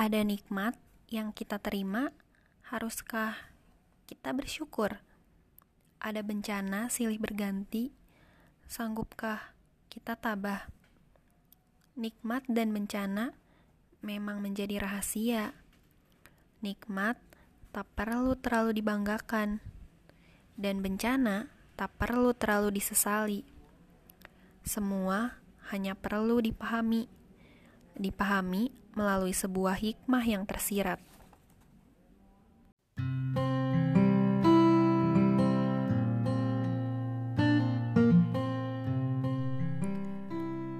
ada nikmat yang kita terima, haruskah kita bersyukur? Ada bencana silih berganti, sanggupkah kita tabah? Nikmat dan bencana memang menjadi rahasia. Nikmat tak perlu terlalu dibanggakan, dan bencana tak perlu terlalu disesali. Semua hanya perlu dipahami, dipahami melalui sebuah hikmah yang tersirat.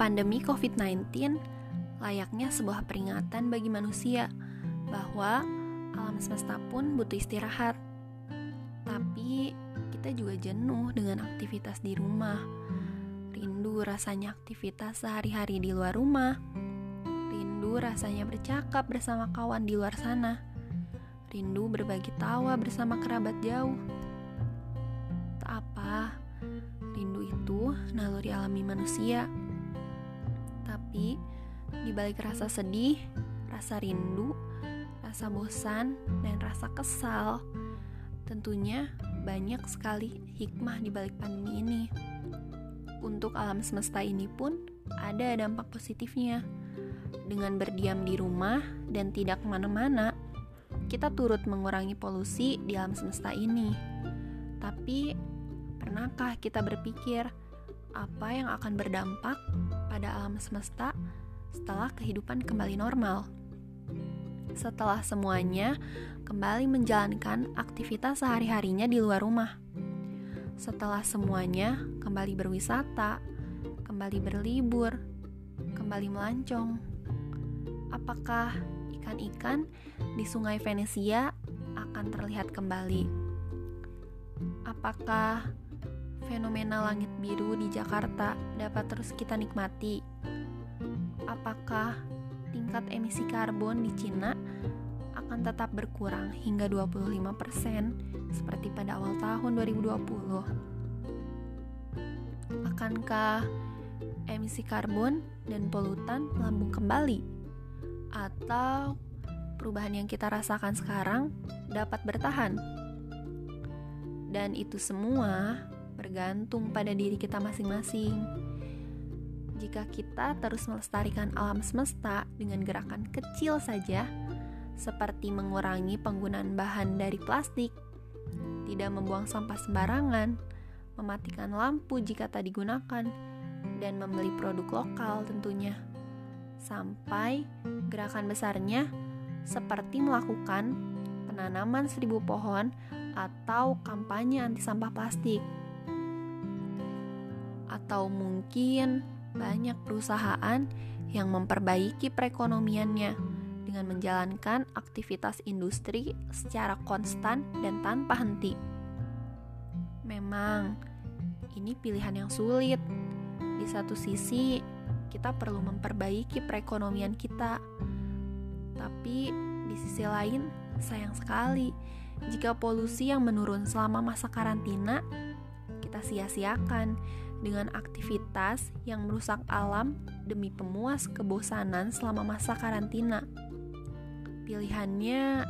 Pandemi COVID-19 layaknya sebuah peringatan bagi manusia bahwa alam semesta pun butuh istirahat. Tapi kita juga jenuh dengan aktivitas di rumah. Rindu rasanya aktivitas sehari-hari di luar rumah. Rasanya bercakap bersama kawan di luar sana. Rindu berbagi tawa bersama kerabat jauh. Tak apa, rindu itu naluri alami manusia. Tapi di balik rasa sedih, rasa rindu, rasa bosan, dan rasa kesal, tentunya banyak sekali hikmah di balik pandemi ini. Untuk alam semesta ini pun ada dampak positifnya. Dengan berdiam di rumah dan tidak ke mana-mana, kita turut mengurangi polusi di alam semesta ini. Tapi, pernahkah kita berpikir apa yang akan berdampak pada alam semesta setelah kehidupan kembali normal. Setelah semuanya kembali menjalankan aktivitas sehari-harinya di luar rumah. Setelah semuanya kembali berwisata, kembali berlibur, kembali melancong. Apakah ikan-ikan di Sungai Venesia akan terlihat kembali? Apakah fenomena langit biru di Jakarta dapat terus kita nikmati? apakah tingkat emisi karbon di Cina akan tetap berkurang hingga 25% seperti pada awal tahun 2020. Akankah emisi karbon dan polutan melambung kembali? Atau perubahan yang kita rasakan sekarang dapat bertahan? Dan itu semua bergantung pada diri kita masing-masing jika kita terus melestarikan alam semesta dengan gerakan kecil saja, seperti mengurangi penggunaan bahan dari plastik, tidak membuang sampah sembarangan, mematikan lampu jika tak digunakan, dan membeli produk lokal tentunya. Sampai gerakan besarnya seperti melakukan penanaman seribu pohon atau kampanye anti sampah plastik. Atau mungkin banyak perusahaan yang memperbaiki perekonomiannya dengan menjalankan aktivitas industri secara konstan dan tanpa henti. Memang, ini pilihan yang sulit. Di satu sisi, kita perlu memperbaiki perekonomian kita, tapi di sisi lain, sayang sekali jika polusi yang menurun selama masa karantina kita sia-siakan dengan aktivitas yang merusak alam demi pemuas kebosanan selama masa karantina. Pilihannya,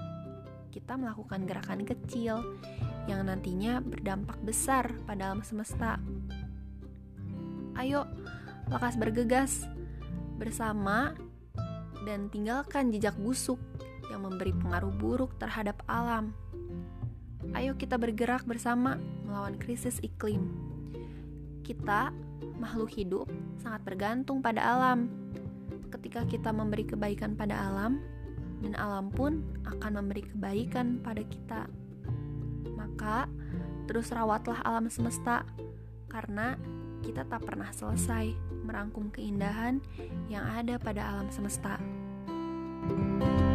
kita melakukan gerakan kecil yang nantinya berdampak besar pada alam semesta. Ayo, lekas bergegas bersama dan tinggalkan jejak busuk yang memberi pengaruh buruk terhadap alam. Ayo kita bergerak bersama melawan krisis iklim kita, makhluk hidup, sangat bergantung pada alam. Ketika kita memberi kebaikan pada alam, dan alam pun akan memberi kebaikan pada kita. Maka, terus rawatlah alam semesta, karena kita tak pernah selesai merangkum keindahan yang ada pada alam semesta. thank you